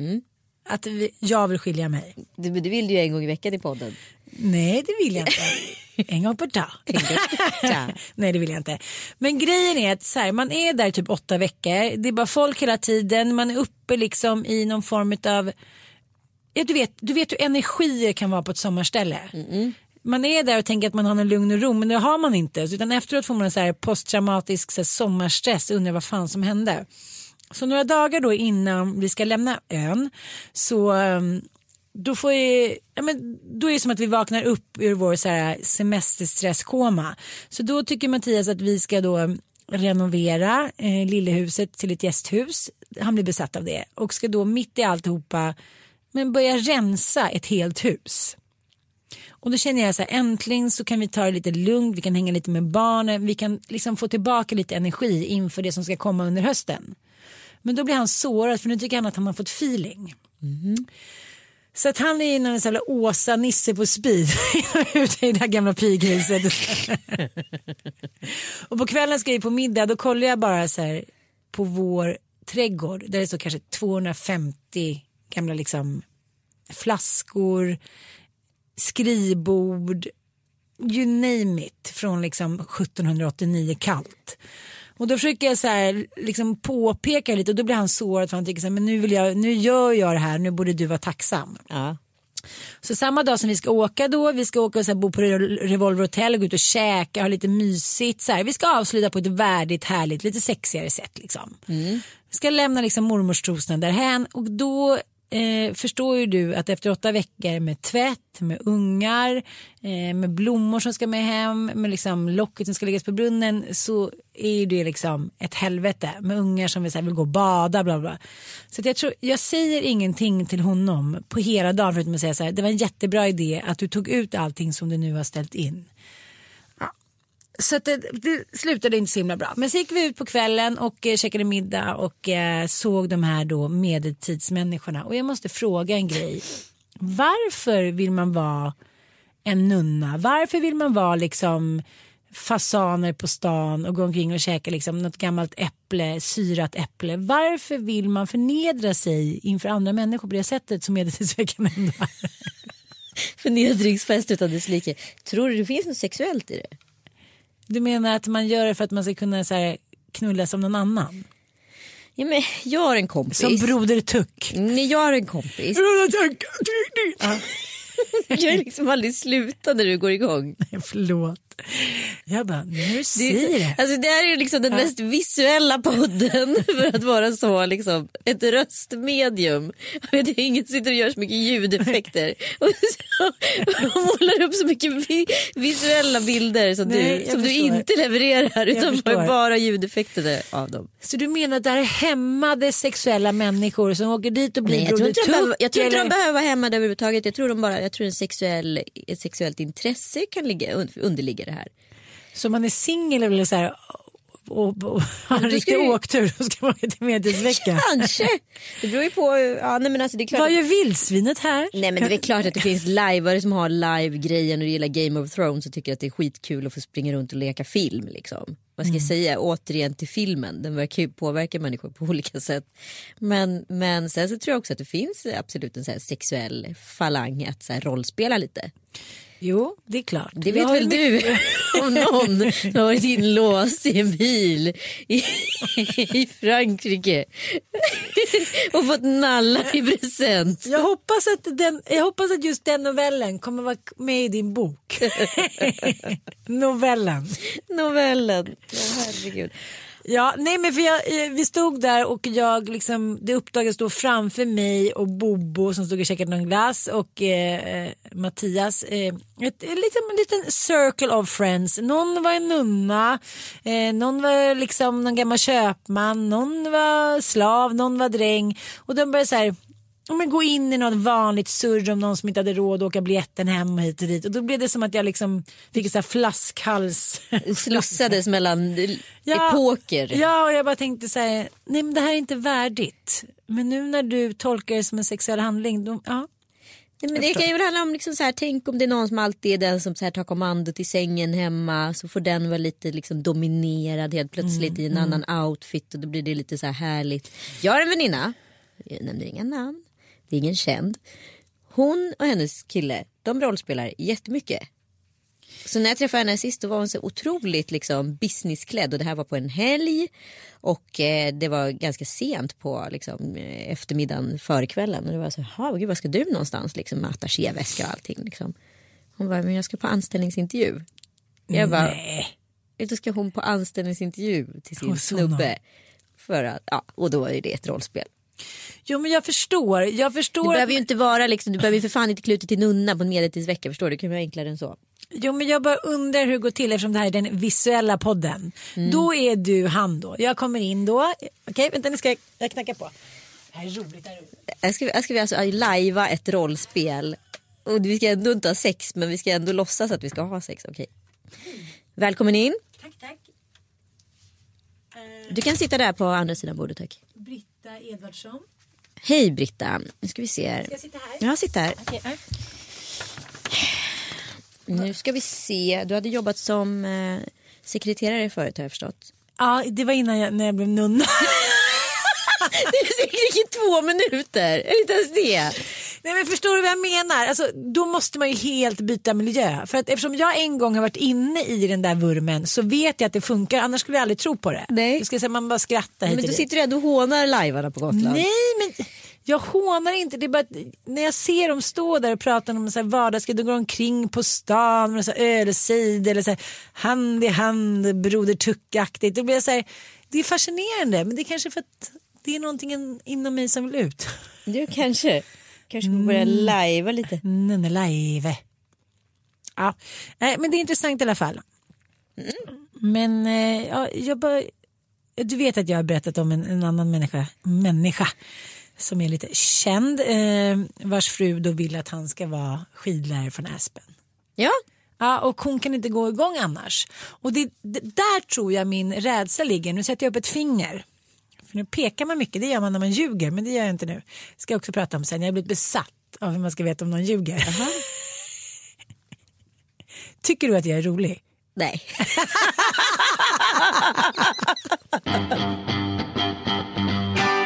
Att vi, jag vill skilja mig. Du, du vill ju en gång i veckan i podden. Nej det vill jag inte. En gång per dag. Nej det vill jag inte. Men grejen är att så här, man är där typ åtta veckor. Det är bara folk hela tiden. Man är uppe liksom i någon form av Ja, du, vet, du vet hur energier kan vara på ett sommarställe. Man är där och tänker att man har en lugn och ro men det har man inte. Utan efteråt får man en så här posttraumatisk så här sommarstress och undrar vad fan som hände. Så några dagar då innan vi ska lämna ön så um, då, får jag, ja, men då är det som att vi vaknar upp ur vår så här semesterstresskoma. Så då tycker Mattias att vi ska då renovera eh, lillehuset till ett gästhus. Han blir besatt av det och ska då mitt i alltihopa men börja rensa ett helt hus. Och då känner jag så här, äntligen så kan vi ta det lite lugnt, vi kan hänga lite med barnen, vi kan liksom få tillbaka lite energi inför det som ska komma under hösten. Men då blir han sårad för nu tycker han att han har fått feeling. Mm-hmm. Så att han är någon sån här Åsa-Nisse på speed ute i det här gamla pighuset. och på kvällen ska vi på middag då kollar jag bara så här på vår trädgård där det står kanske 250 gamla liksom flaskor, skrivbord, you name it från liksom 1789 kallt. Och då försöker jag så här, liksom påpeka lite och då blir han sårad för han tycker så här, men nu, vill jag, nu gör jag det här, nu borde du vara tacksam. Ja. Så samma dag som vi ska åka då, vi ska åka och så här, bo på Re- Revolver Hotel, gå ut och käka, ha lite mysigt. Så här. Vi ska avsluta på ett värdigt, härligt, lite sexigare sätt. Liksom. Vi ska lämna liksom, mormors trosna därhän och då eh, förstår ju du att efter åtta veckor med tvätt, med ungar, eh, med blommor som ska med hem, med liksom locket som ska läggas på brunnen så är ju det liksom ett helvete med ungar som vill, så här, vill gå och bada. Bla bla. Så att jag, tror, jag säger ingenting till honom på hela dagen förutom att säga så här, det var en jättebra idé att du tog ut allting som du nu har ställt in. Så att det, det slutade inte så himla bra. Men så gick vi ut på kvällen och eh, käkade middag och eh, såg de här då medeltidsmänniskorna. Och jag måste fråga en grej. Varför vill man vara en nunna? Varför vill man vara liksom fasaner på stan och gå omkring och käka liksom något gammalt äpple, syrat äpple. Varför vill man förnedra sig inför andra människor på det sättet som medeltidsveckan ändå är? Förnedringsfest utan dess like. Tror du det finns något sexuellt i det? Du menar att man gör det för att man ska kunna så här, knulla som någon annan? Ja, men jag har en kompis. Som Broder Tuck. Nej, jag har en kompis. Ja. Jag är liksom aldrig sluta när du går igång. Nej, Förlåt. Jag bara, nu är, det. alltså det här är liksom den mest visuella podden för att vara så liksom ett röstmedium. Jag vet, ingen sitter och gör så mycket ljudeffekter och, så, och målar upp så mycket vi, visuella bilder som, Nej, du, som du inte levererar utan bara ljudeffekter av dem. Så du menar att det här är hämmade sexuella människor som åker dit och blir Nej, jag tror inte de behöver, jag tror inte de behöver vara hämmade överhuvudtaget. Jag tror, de bara, jag tror en sexuell, ett sexuellt intresse kan ligga, underligga det här. Så man är singel eller så här och, och, har en riktig du- åktur så ska man till medeltidsvecka. Kanske. Det beror ju på. Ja, nej, men alltså, det är klart Vad gör vildsvinet här? Nej men det är klart att det finns liveare som har live-grejen och gillar Game of Thrones och tycker att det är skitkul att få springa runt och leka film. Liksom. Vad ska jag säga återigen till filmen, den verkar ju påverka människor på olika sätt. Men, men sen så tror jag också att det finns absolut en så sexuell falang att så rollspela lite. Jo, det är klart. Det vet väl du om någon har varit inlåst i en bil i, i Frankrike och fått nallar i present. Jag hoppas, att den, jag hoppas att just den novellen kommer vara med i din bok. novellen. Novellen. Ja, herregud. Ja, nej men för jag, eh, vi stod där och jag liksom, det uppdagades då framför mig och Bobo som stod och käkade någon glass och eh, eh Mattias, eh, ett, liksom en liten circle of friends. Någon var en nunna, eh, någon var liksom någon gammal köpman, någon var slav, någon var dräng och de började så här men gå in i något vanligt surr om någon som inte hade råd att åka biljetten hem och hit och dit. Och då blev det som att jag liksom fick en sån här flaskhals. Slussades mellan epoker. Ja, och jag bara tänkte så här, nej men det här är inte värdigt. Men nu när du tolkar det som en sexuell handling, då, ja. Nej, men det kan ju handla om liksom så här, tänk om det är någon som alltid är den som så här, tar kommandot i sängen hemma så får den vara lite liksom, dominerad helt plötsligt i en annan outfit och då blir det lite så här härligt. Jag har en väninna, jag nämner inga namn, det är ingen känd. Hon och hennes kille, de rollspelar jättemycket. Så när jag träffade henne sist då var hon så otroligt liksom businessklädd och det här var på en helg och eh, det var ganska sent på liksom, eftermiddagen före kvällen och det var så här, gud vad ska du någonstans liksom med attachéväska och allting liksom. Hon bara, men jag ska på anställningsintervju. Jag bara, Nej. då ska hon på anställningsintervju till sin snubbe. För att, ja, och då är det ett rollspel. Jo men jag förstår, jag förstår. behöver ju inte vara liksom, du behöver ju för fan inte klä ut dig till nunna på en medeltidsvecka förstår du, det kan vara enklare än så. Jo men jag bara undrar hur det går till eftersom det här är den visuella podden. Då är du han då. Jag kommer in då. Okej vänta nu ska jag, jag knacka på. Det här är roligt. Det här är roligt. Jag ska, jag ska vi alltså lajva ett rollspel. Och vi ska ändå inte ha sex men vi ska ändå låtsas att vi ska ha sex. Okej. Välkommen in. Tack tack. Du kan sitta där på andra sidan bordet tack. Britta Edvardsson. Hej Britta. Nu ska vi se här. Ska jag sitta här? Ja, sitt här. Ja. Nu ska vi se. Du hade jobbat som eh, sekreterare förut har jag förstått. Ja det var innan jag, när jag blev nunna. Det är säkert två minuter. Eller inte ens det. Nej men förstår du vad jag menar? Alltså, då måste man ju helt byta miljö. För att eftersom jag en gång har varit inne i den där vurmen så vet jag att det funkar. Annars skulle jag aldrig tro på det. Nej. Ska säga, man bara skrattar hit Men du dit. sitter ändå och hånar lajvarna på Gotland. Nej men jag hånar inte. Det är bara att när jag ser dem stå där och prata om så här vardagsgrejer. De går omkring på stan med ölcider eller så här, hand i hand broder Tuck-aktigt. Då blir jag så här, det är fascinerande men det är kanske för att det är någonting in- inom mig som vill ut. Du kanske, kanske får börja Mm. lajva lite. Nenne live. Ja, nej, men det är intressant i alla fall. Men eh, ja, jag bara, du vet att jag har berättat om en, en annan människa, människa som är lite känd eh, vars fru då vill att han ska vara skidlärare från Aspen. Ja, Ja, och hon kan inte gå igång annars. Och det, det, där tror jag min rädsla ligger. Nu sätter jag upp ett finger. För nu pekar man mycket, det gör man när man ljuger, men det gör jag inte nu. ska jag också prata om sen. Jag har blivit besatt av hur man ska veta om någon ljuger. Tycker du att jag är rolig? nej.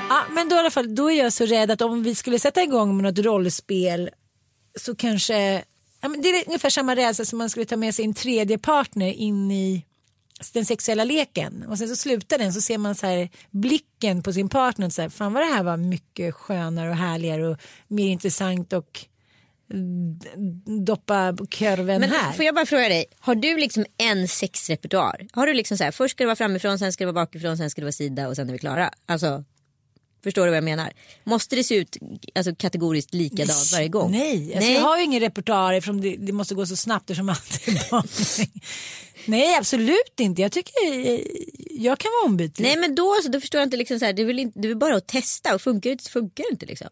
Ja, men då i alla fall, då är jag så rädd att om vi skulle sätta igång med något rollspel så kanske, ja, men det är ungefär samma rädsla som man skulle ta med sig en tredje partner in i den sexuella leken och sen så slutar den så ser man så här blicken på sin partner så här, fan vad det här var mycket skönare och härligare och mer intressant och d- doppa kurven Men här. får jag bara fråga dig, har du liksom en sexrepertoar? Har du liksom så här, först ska det vara framifrån, sen ska det vara bakifrån, sen ska det vara sida och sen är vi klara? Alltså, förstår du vad jag menar? Måste det se ut alltså, kategoriskt likadant varje gång? Nej, alltså jag har ju ingen repertoar eftersom det, det måste gå så snabbt eftersom allt är barnning. Nej absolut inte, jag tycker eh, jag kan vara ombytlig. Nej men då, så, då förstår jag inte, liksom så här, det, är väl inte, det är väl bara att testa och funkar det inte så funkar det inte liksom.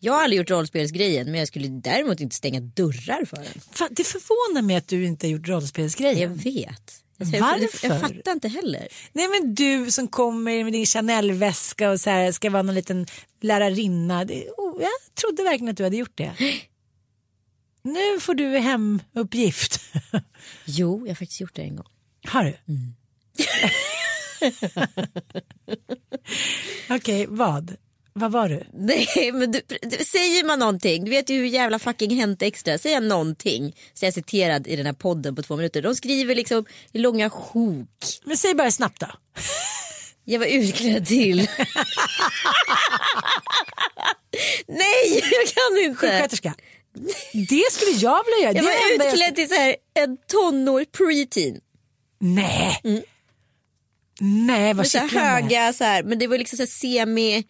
Jag har aldrig gjort rollspelsgrejen men jag skulle däremot inte stänga dörrar för den. Fan, det förvånar mig att du inte har gjort rollspelsgrejer. Jag vet. Alltså, jag, Varför? jag fattar inte heller. Nej men du som kommer med din Chanel-väska och så här, ska vara någon liten lärarinna. Det, oh, jag trodde verkligen att du hade gjort det. Nu får du hemuppgift. Jo, jag har faktiskt gjort det en gång. Har du? Okej, vad? Vad var du? Nej men du, du, säger man någonting, du vet ju hur jävla fucking Hänt Extra, säger jag någonting så är jag citerad i den här podden på två minuter. De skriver liksom i långa sjok. Men säg bara snabbt då. Jag var utklädd till... Nej jag kan inte. Sjuksköterska. Det skulle jag vilja göra. Jag det var utklädd till så här, en tonår preteen. Nej. Nej, vad Med så här höga så här, men det var liksom så semi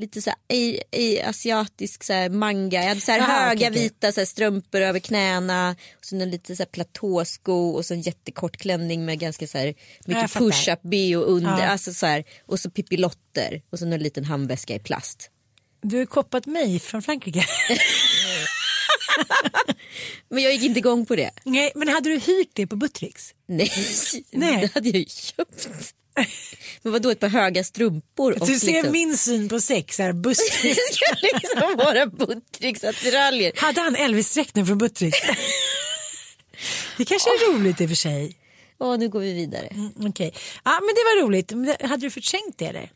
lite så här, i, i asiatisk så manga. Jag hade så här Aha, höga okej. vita så här, strumpor över knäna och så en lite så här platåsko och så en jättekort klänning med ganska så här, mycket fattar. push-up bh under. Ja. Alltså, så här, och så pippilotter och så en liten handväska i plast. Du har koppat mig från Frankrike. Men jag gick inte igång på det. Nej, men hade du hyrt det på Buttricks? Nej, Nej. det hade jag ju köpt. Men vadå ett par höga strumpor? Du ser liksom, min syn på sex här, Det Buttricks. ska liksom vara Buttricks-attiraljer. Hade han Elvis-dräkten från Buttricks? Det kanske är roligt i och för sig. Åh, nu går vi vidare. Mm, Okej, ja, men det var roligt. Men det- Hade du förträngt det eller?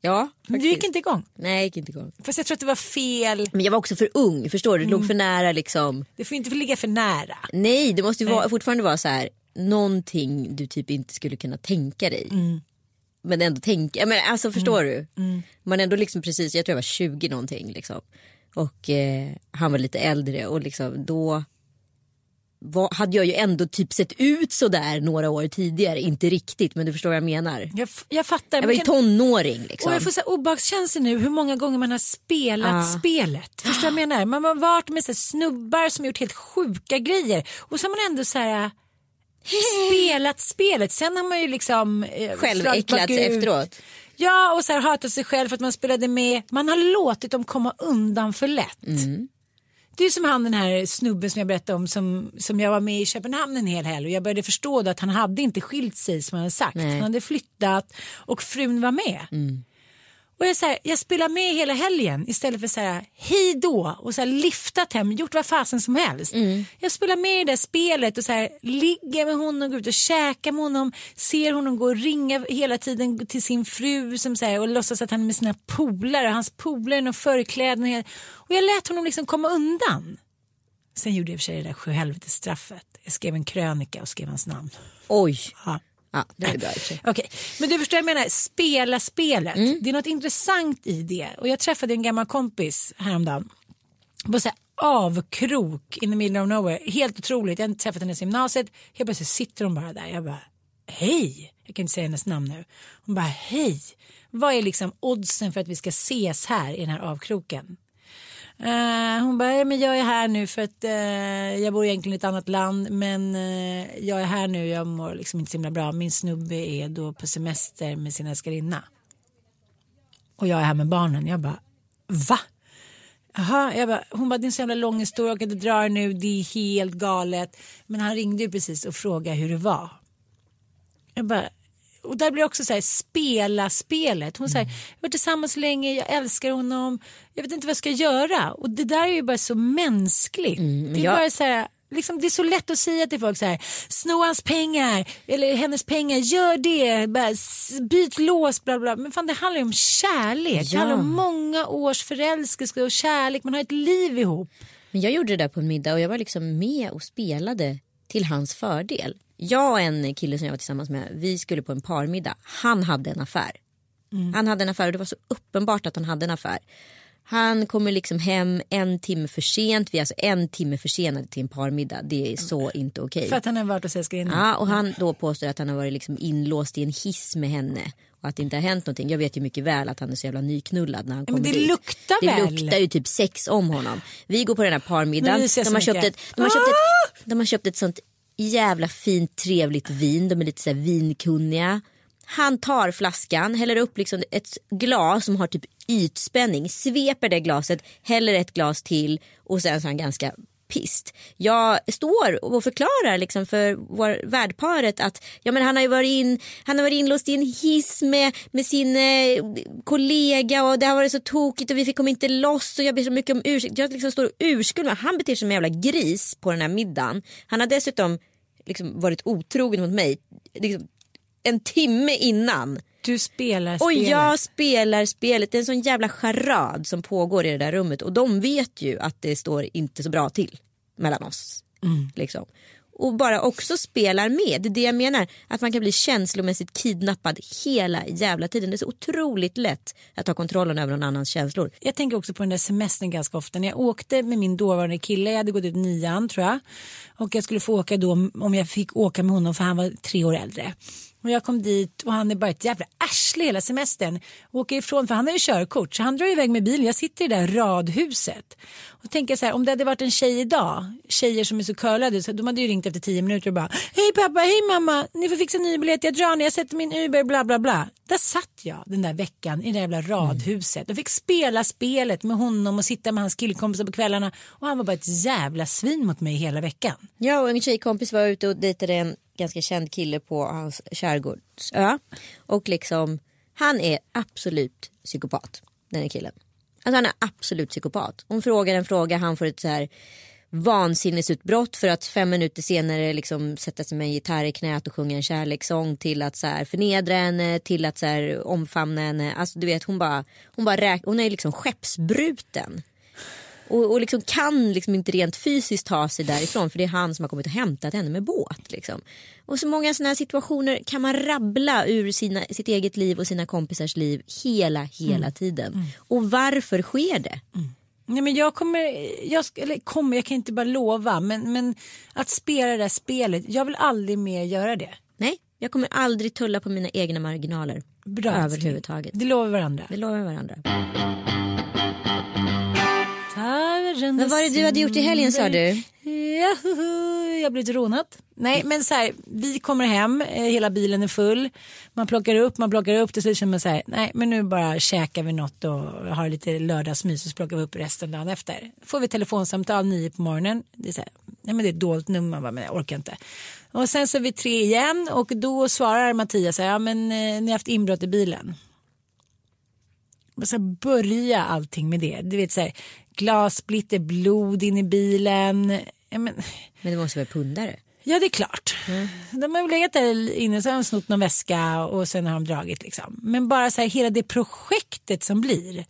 Ja, Men du gick inte igång? Nej, jag gick inte igång. Fast jag tror att det var fel. Men jag var också för ung, förstår du? Det låg för nära liksom. Det får inte ligga för nära. Nej, det måste ju vara, fortfarande vara så här, någonting du typ inte skulle kunna tänka dig. Men ändå tänka, men alltså förstår du? Man ändå liksom precis, jag tror jag var 20 någonting liksom. Och eh, han var lite äldre och liksom då var, hade jag ju ändå typ sett ut så där några år tidigare. Inte riktigt men du förstår vad jag menar. Jag, jag fattar. Jag var ju tonåring Och liksom. jag får så här obehagskänsla nu hur många gånger man har spelat Ja. spelet. Förstår du vad jag menar? Man har varit med så snubbar som gjort helt sjuka grejer och så har man ändå så här spelat spelet. Sen har man ju liksom eh, Själv äcklats efteråt. Ja och så här hatat sig själv för att man spelade med. Man har låtit dem komma undan för lätt. Mm. Det är som han den här snubben som jag berättade om som, som jag var med i Köpenhamn en hel helg och jag började förstå då att han hade inte skilt sig som han hade sagt. Nej. Han hade flyttat och frun var med. Och jag, så här, jag spelar med hela helgen istället för så här, hej då och så här, liftat hem, gjort vad fasen som helst. Jag spelar med i det där spelet och så här, ligger med honom, går ut och käkar med honom, ser honom gå och ringa hela tiden till sin fru som, så här, och låtsas att han är med sina polare, hans polare och förkläden. Och jag lät honom liksom komma undan. Sen gjorde jag i och för sig det där sjuhelvetesstraffet. Jag skrev en krönika och skrev hans namn. Oj. Ja. Ja, det är bra i. Okej, men du förstår jag menar, spela spelet. Det är något intressant i det. Och jag träffade en gammal kompis häromdagen. På så här avkrok in the middle of nowhere. Helt otroligt. Jag har inte träffat henne sedan gymnasiet. Helt plötsligt sitter hon bara där. Jag bara, hej. Jag kan inte säga hennes namn nu. Hon bara, hej. Vad är liksom oddsen för att vi ska ses här i den här avkroken? Eh, hon bara, men jag är här nu för att eh, jag bor egentligen i ett annat land men eh, jag är här nu, jag mår liksom inte så himla bra. Min snubbe är då på semester med sin älskarinna. Och jag är här med barnen. Jag bara, va? Aha, jag bara, hon bara, det är en så jävla lång historia, jag kan inte dra det nu, det är helt galet. Men han ringde ju precis och frågade hur det var. Jag bara, och där blir det också så här, spela spelet. Hon säger, jag har varit tillsammans så länge, jag älskar honom, jag vet inte vad jag ska göra. Och det där är ju bara så mänskligt. det, är jag- bara så här, liksom, det är så lätt att säga till folk så här, sno hans pengar, eller hennes pengar, gör det, byt lås, bla bla. Men fan det handlar ju om kärlek, det Ja. handlar om många års förälskelse och kärlek, man har ett liv ihop. Men jag gjorde det där på en middag och jag var liksom med och spelade till hans fördel. Jag och en kille som jag var tillsammans med, vi skulle på en parmiddag. Han hade en affär. Han hade en affär och det var så uppenbart att han hade en affär. Han kommer liksom hem en timme för sent. Vi är alltså en timme försenade till en parmiddag. Det är så inte okej. För att han har varit hos älskarinnan. Ja, och han då påstår att han har varit liksom inlåst i en hiss med henne. Och att det inte har hänt någonting. Jag vet ju mycket väl att han är så jävla nyknullad när han Ja, men kommer det dit. luktar det väl? luktar ju typ sex om honom. Vi går på den här parmiddagen. ryser jag De så har, köpt mycket. ett, de, har köpt ett, de har köpt ett sånt jävla fint trevligt vin. De är lite så här vinkunniga. Han tar flaskan, häller upp liksom ett glas som har typ ytspänning, sveper det glaset, häller ett glas till och sen så är han ganska pist. Jag står och förklarar liksom för vår värdparet att ja, men han, har ju varit in, han har varit inlåst i en hiss med, med sin eh, kollega och det har varit så tokigt och vi fick inte loss och jag ber så mycket om ursäkt. Jag liksom står och urskuldar Han beter sig som en jävla gris på den här middagen. Han har dessutom liksom varit otrogen mot mig liksom, en timme innan. Du spelar Och spelet. jag spelar spelet. Det är en sån jävla charad som pågår i det där rummet. Och de vet ju att det står inte så bra till mellan oss. Liksom. Och bara också spelar med. Det är det jag menar. Att man kan bli känslomässigt kidnappad hela jävla tiden. Det är så otroligt lätt att ta kontrollen över någon annans känslor. Jag tänker också på den där semestern ganska ofta. När jag åkte med min dåvarande kille, jag hade gått ut nian tror jag. Och jag skulle få åka då om jag fick åka med honom för han var tre år äldre. Och jag kom dit och han är bara ett jävla arsle hela semestern. Åker ifrån för han har ju körkort så han drar iväg med bilen. Jag sitter i det där radhuset. Och tänker så här om det hade varit en tjej idag. Tjejer som är så curlade så de hade ju ringt efter tio minuter och bara Hej pappa, hej mamma, ni får fixa ny biljett, jag drar ner, jag sätter min Uber, bla bla bla. Där satt jag den där veckan i det jävla radhuset och fick spela spelet med honom och sitta med hans killkompisar på kvällarna. Och han var bara ett jävla svin mot mig hela veckan. Jag och en tjejkompis var ute och dejtade en ganska känd kille på hans skärgårdsö. Och liksom, han är absolut psykopat, den här killen. Alltså han är absolut psykopat. Hon frågar en fråga, han får ett så här vansinnesutbrott för att fem minuter senare liksom sätta sig med en gitarr i knät och sjunga en kärlekssång till att så här förnedra henne, till att så här omfamna henne. Alltså du vet hon bara, hon bara räk- hon är liksom skeppsbruten. Och, och liksom kan liksom inte rent fysiskt ta sig därifrån för det är han som har kommit och hämtat henne med båt. Liksom. Och så många sådana situationer kan man rabbla ur sina, sitt eget liv och sina kompisars liv hela, hela tiden. Och varför sker det? Nej, men jag kommer, jag, eller kommer, jag kan inte bara lova, men, men att spela det där spelet, jag vill aldrig mer göra det. Nej, jag kommer aldrig tulla på mina egna marginaler. Bra, Överhuvudtaget. Det lovar varandra. Det lovar varandra. Men vad är det du hade gjort i helgen, sa du? Ja, jag blivit rånad. Nej men så här, vi kommer hem, eh, hela bilen är full. Man plockar upp, man plockar upp. Till slut känner man så här, nej men nu bara käkar vi något och har lite lördagsmys och så plockar vi upp resten dagen efter. Får vi telefonsamtal nio på morgonen. Det är så här, nej men det är ett dolt nummer, man bara, men jag orkar inte. Och sen så är vi tre igen och då svarar Mattias så här, ja men eh, ni har haft inbrott i bilen. Så börja allting med det. Du vet så här, glassplitter, blod in i bilen. Ja, men, Men det måste vara pundare. ja det är klart. De har legat där inne så har de snott någon väska och sen har de dragit liksom. Men bara så här hela det projektet som blir.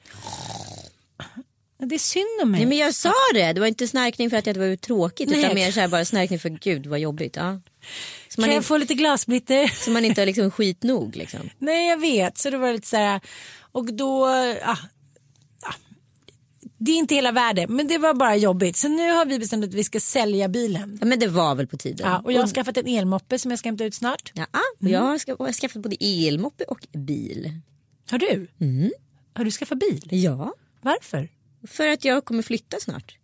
Det är synd om mig. Nej, men jag sa det, det var inte snarkning för att det var tråkigt Nej. utan mer så här bara snarkning för gud vad jobbigt. Ja. Så, man kan jag inte, få lite glassplitter? så man inte har liksom skit nog liksom. Nej jag vet så det var lite så här och då ja, ja, det är inte hela världen men det var bara jobbigt så nu har vi bestämt att vi ska sälja bilen. Ja, men det var väl på tiden. Ja, och jag har skaffat en elmoppe som jag ska hämta ut snart. Ja, och jag har ska- jag har skaffat både elmoppe och bil. Har du? Har du skaffat bil? Ja, Varför? för att jag kommer flytta snart.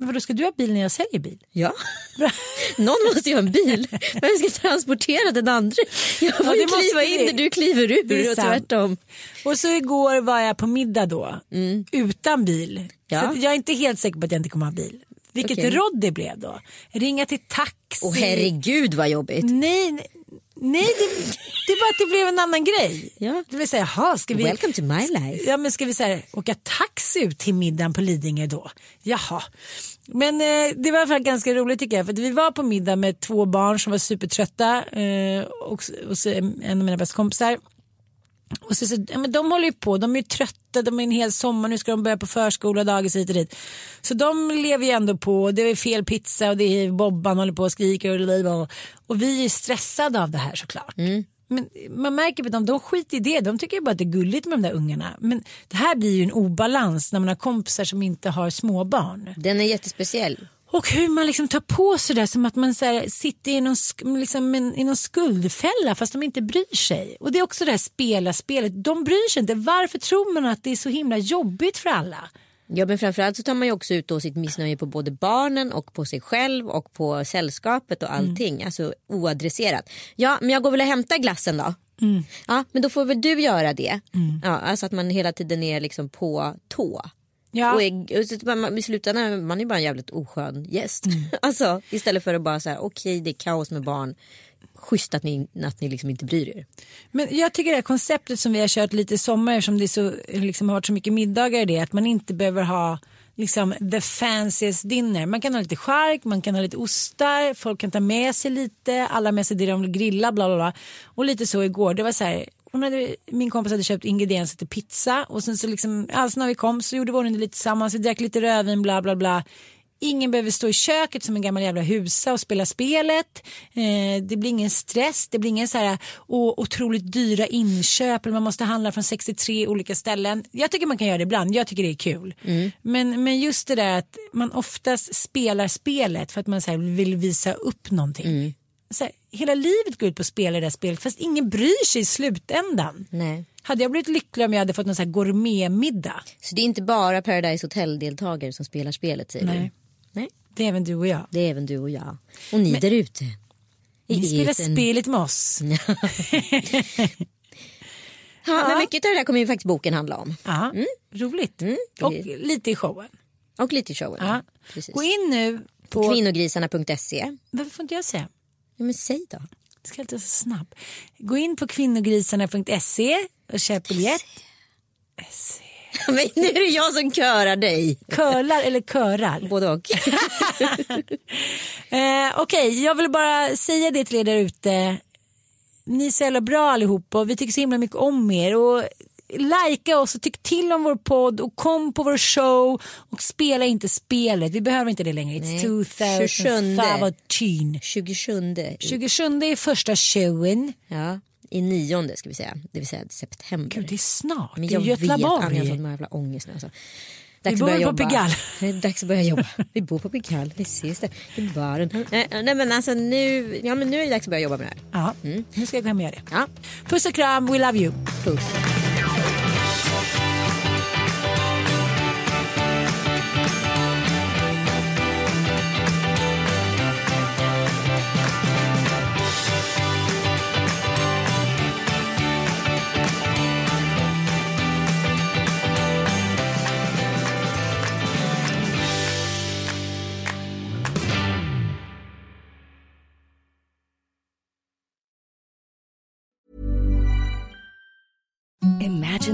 Men vadå ska du ha bil när jag säljer bil? Ja. Någon måste ju ha en bil. Vem ska transportera den andra? Jag får Ja, ju kliva in när du kliver ur och tvärtom. Och så igår var jag på middag då utan bil. Mm. Ja. Så jag är inte helt säker på att jag inte kommer ha bil. Vilket Okej. råd det blev då. Ringa till taxi. Och herregud vad jobbigt. Nej, nej, nej det, det var att det blev en annan grej. Ja. Det vill säga, jaha, ska vi... Welcome to my life. Ja men ska vi så här, åka taxi ut till middagen på Lidingö då? Jaha. Men eh, det var i alla fall ganska roligt tycker jag. För vi var på middag med två barn som var supertrötta. Eh, och, och så en av mina bästa kompisar. Och så, så, ja, men de håller ju på, de är ju trötta, de är en hel sommar, nu ska de börja på förskola, dagis hit och dit. Så de lever ju ändå på, det är fel pizza och det är Bobban håller på och skriker och, och, och vi är stressade av det här såklart. Men man märker på dem, de skiter i det, de tycker ju bara att det är gulligt med de där ungarna. Men det här blir ju en obalans när man har kompisar som inte har småbarn. Den är jättespeciell. Och hur man liksom tar på sig det som att man så sitter i någon, liksom, i någon skuldfälla fast de inte bryr sig. Och det är också det här spela spelet. De bryr sig inte. Varför tror man att det är så himla jobbigt för alla? Ja men framförallt så tar man ju också ut då sitt missnöje på både barnen och på sig själv och på sällskapet och allting. Alltså oadresserat. Ja men jag går väl och hämtar glassen då. Ja men då får väl du göra det. Ja, alltså att man hela tiden är liksom på tå. Ja. Och är, så man, man, i slutändan man är bara en jävligt oskön gäst. alltså istället för att bara säga okej det är kaos med barn. Schysst att ni, att ni liksom inte bryr er. Men jag tycker det här konceptet som vi har kört lite i sommar eftersom det så, liksom, har varit så mycket middagar i det att man inte behöver ha liksom the fanciest dinner. Man kan ha lite chark, man kan ha lite ostar, folk kan ta med sig lite, alla med sig det de vill grilla bla bla bla. Och lite så igår, det var så här hon hade, min kompis hade köpt ingredienser till pizza och sen så liksom, alltså när vi kom så gjorde vi ordning lite tillsammans, vi drack lite rödvin bla bla bla. Ingen behöver stå i köket som en gammal jävla husa och spela spelet. Eh, det blir ingen stress, det blir ingen så här o- otroligt dyra inköp eller man måste handla från 63 olika ställen. Jag tycker man kan göra det ibland, jag tycker det är kul. Men, men just det där att man oftast spelar spelet för att man så vill visa upp någonting. Så här, hela livet går ut på att spela det där spelet fast ingen bryr sig i slutändan. Nej. Hade jag blivit lycklig om jag hade fått någon så här gourmetmiddag? Så det är inte bara Paradise Hotel-deltagare som spelar spelet säger Nej. du? Nej. Det är även du och jag. Det är även du och jag. Och ni där ute. Ni spelar etern. spelet med oss. Ja, men mycket av det där kommer ju faktiskt boken handla om. Ja, roligt. Och lite i showen. Och lite i showen. Ja. Precis. Gå in nu på... Kvinnogrisarna.se. Varför får inte jag säga? Ja, men säg då. Jag ska inte vara så snabb. Gå in på kvinnogrisarna.se och köp biljett. Men nu är det jag som körar dig. Curlar eller körar? Både och. Eh, Okej, jag vill bara säga det till er där ute. Ni är så jävla bra allihop och vi tycker så himla mycket om er. Och Lajka oss och tyck till om vår podd och kom på vår show och spela inte spelet. Vi behöver inte det längre. It's Nej. 2015. 27. 27 är första showen. Ja, i nionde ska vi säga. Det vill säga september. Gud, det är snart. Men det är jag Anna, jag har jävla ångest nu. Alltså. Vi Dags bor att börja på. Pigalle. Det är dags att börja jobba. Vi bor på Pigalle, vi ses där i baren. Nej, nej men alltså nu, ja, men nu är det dags att börja jobba med det här. Ja, nu ska jag gå hem och göra det. Ja, Puss och kram, we love you. puss.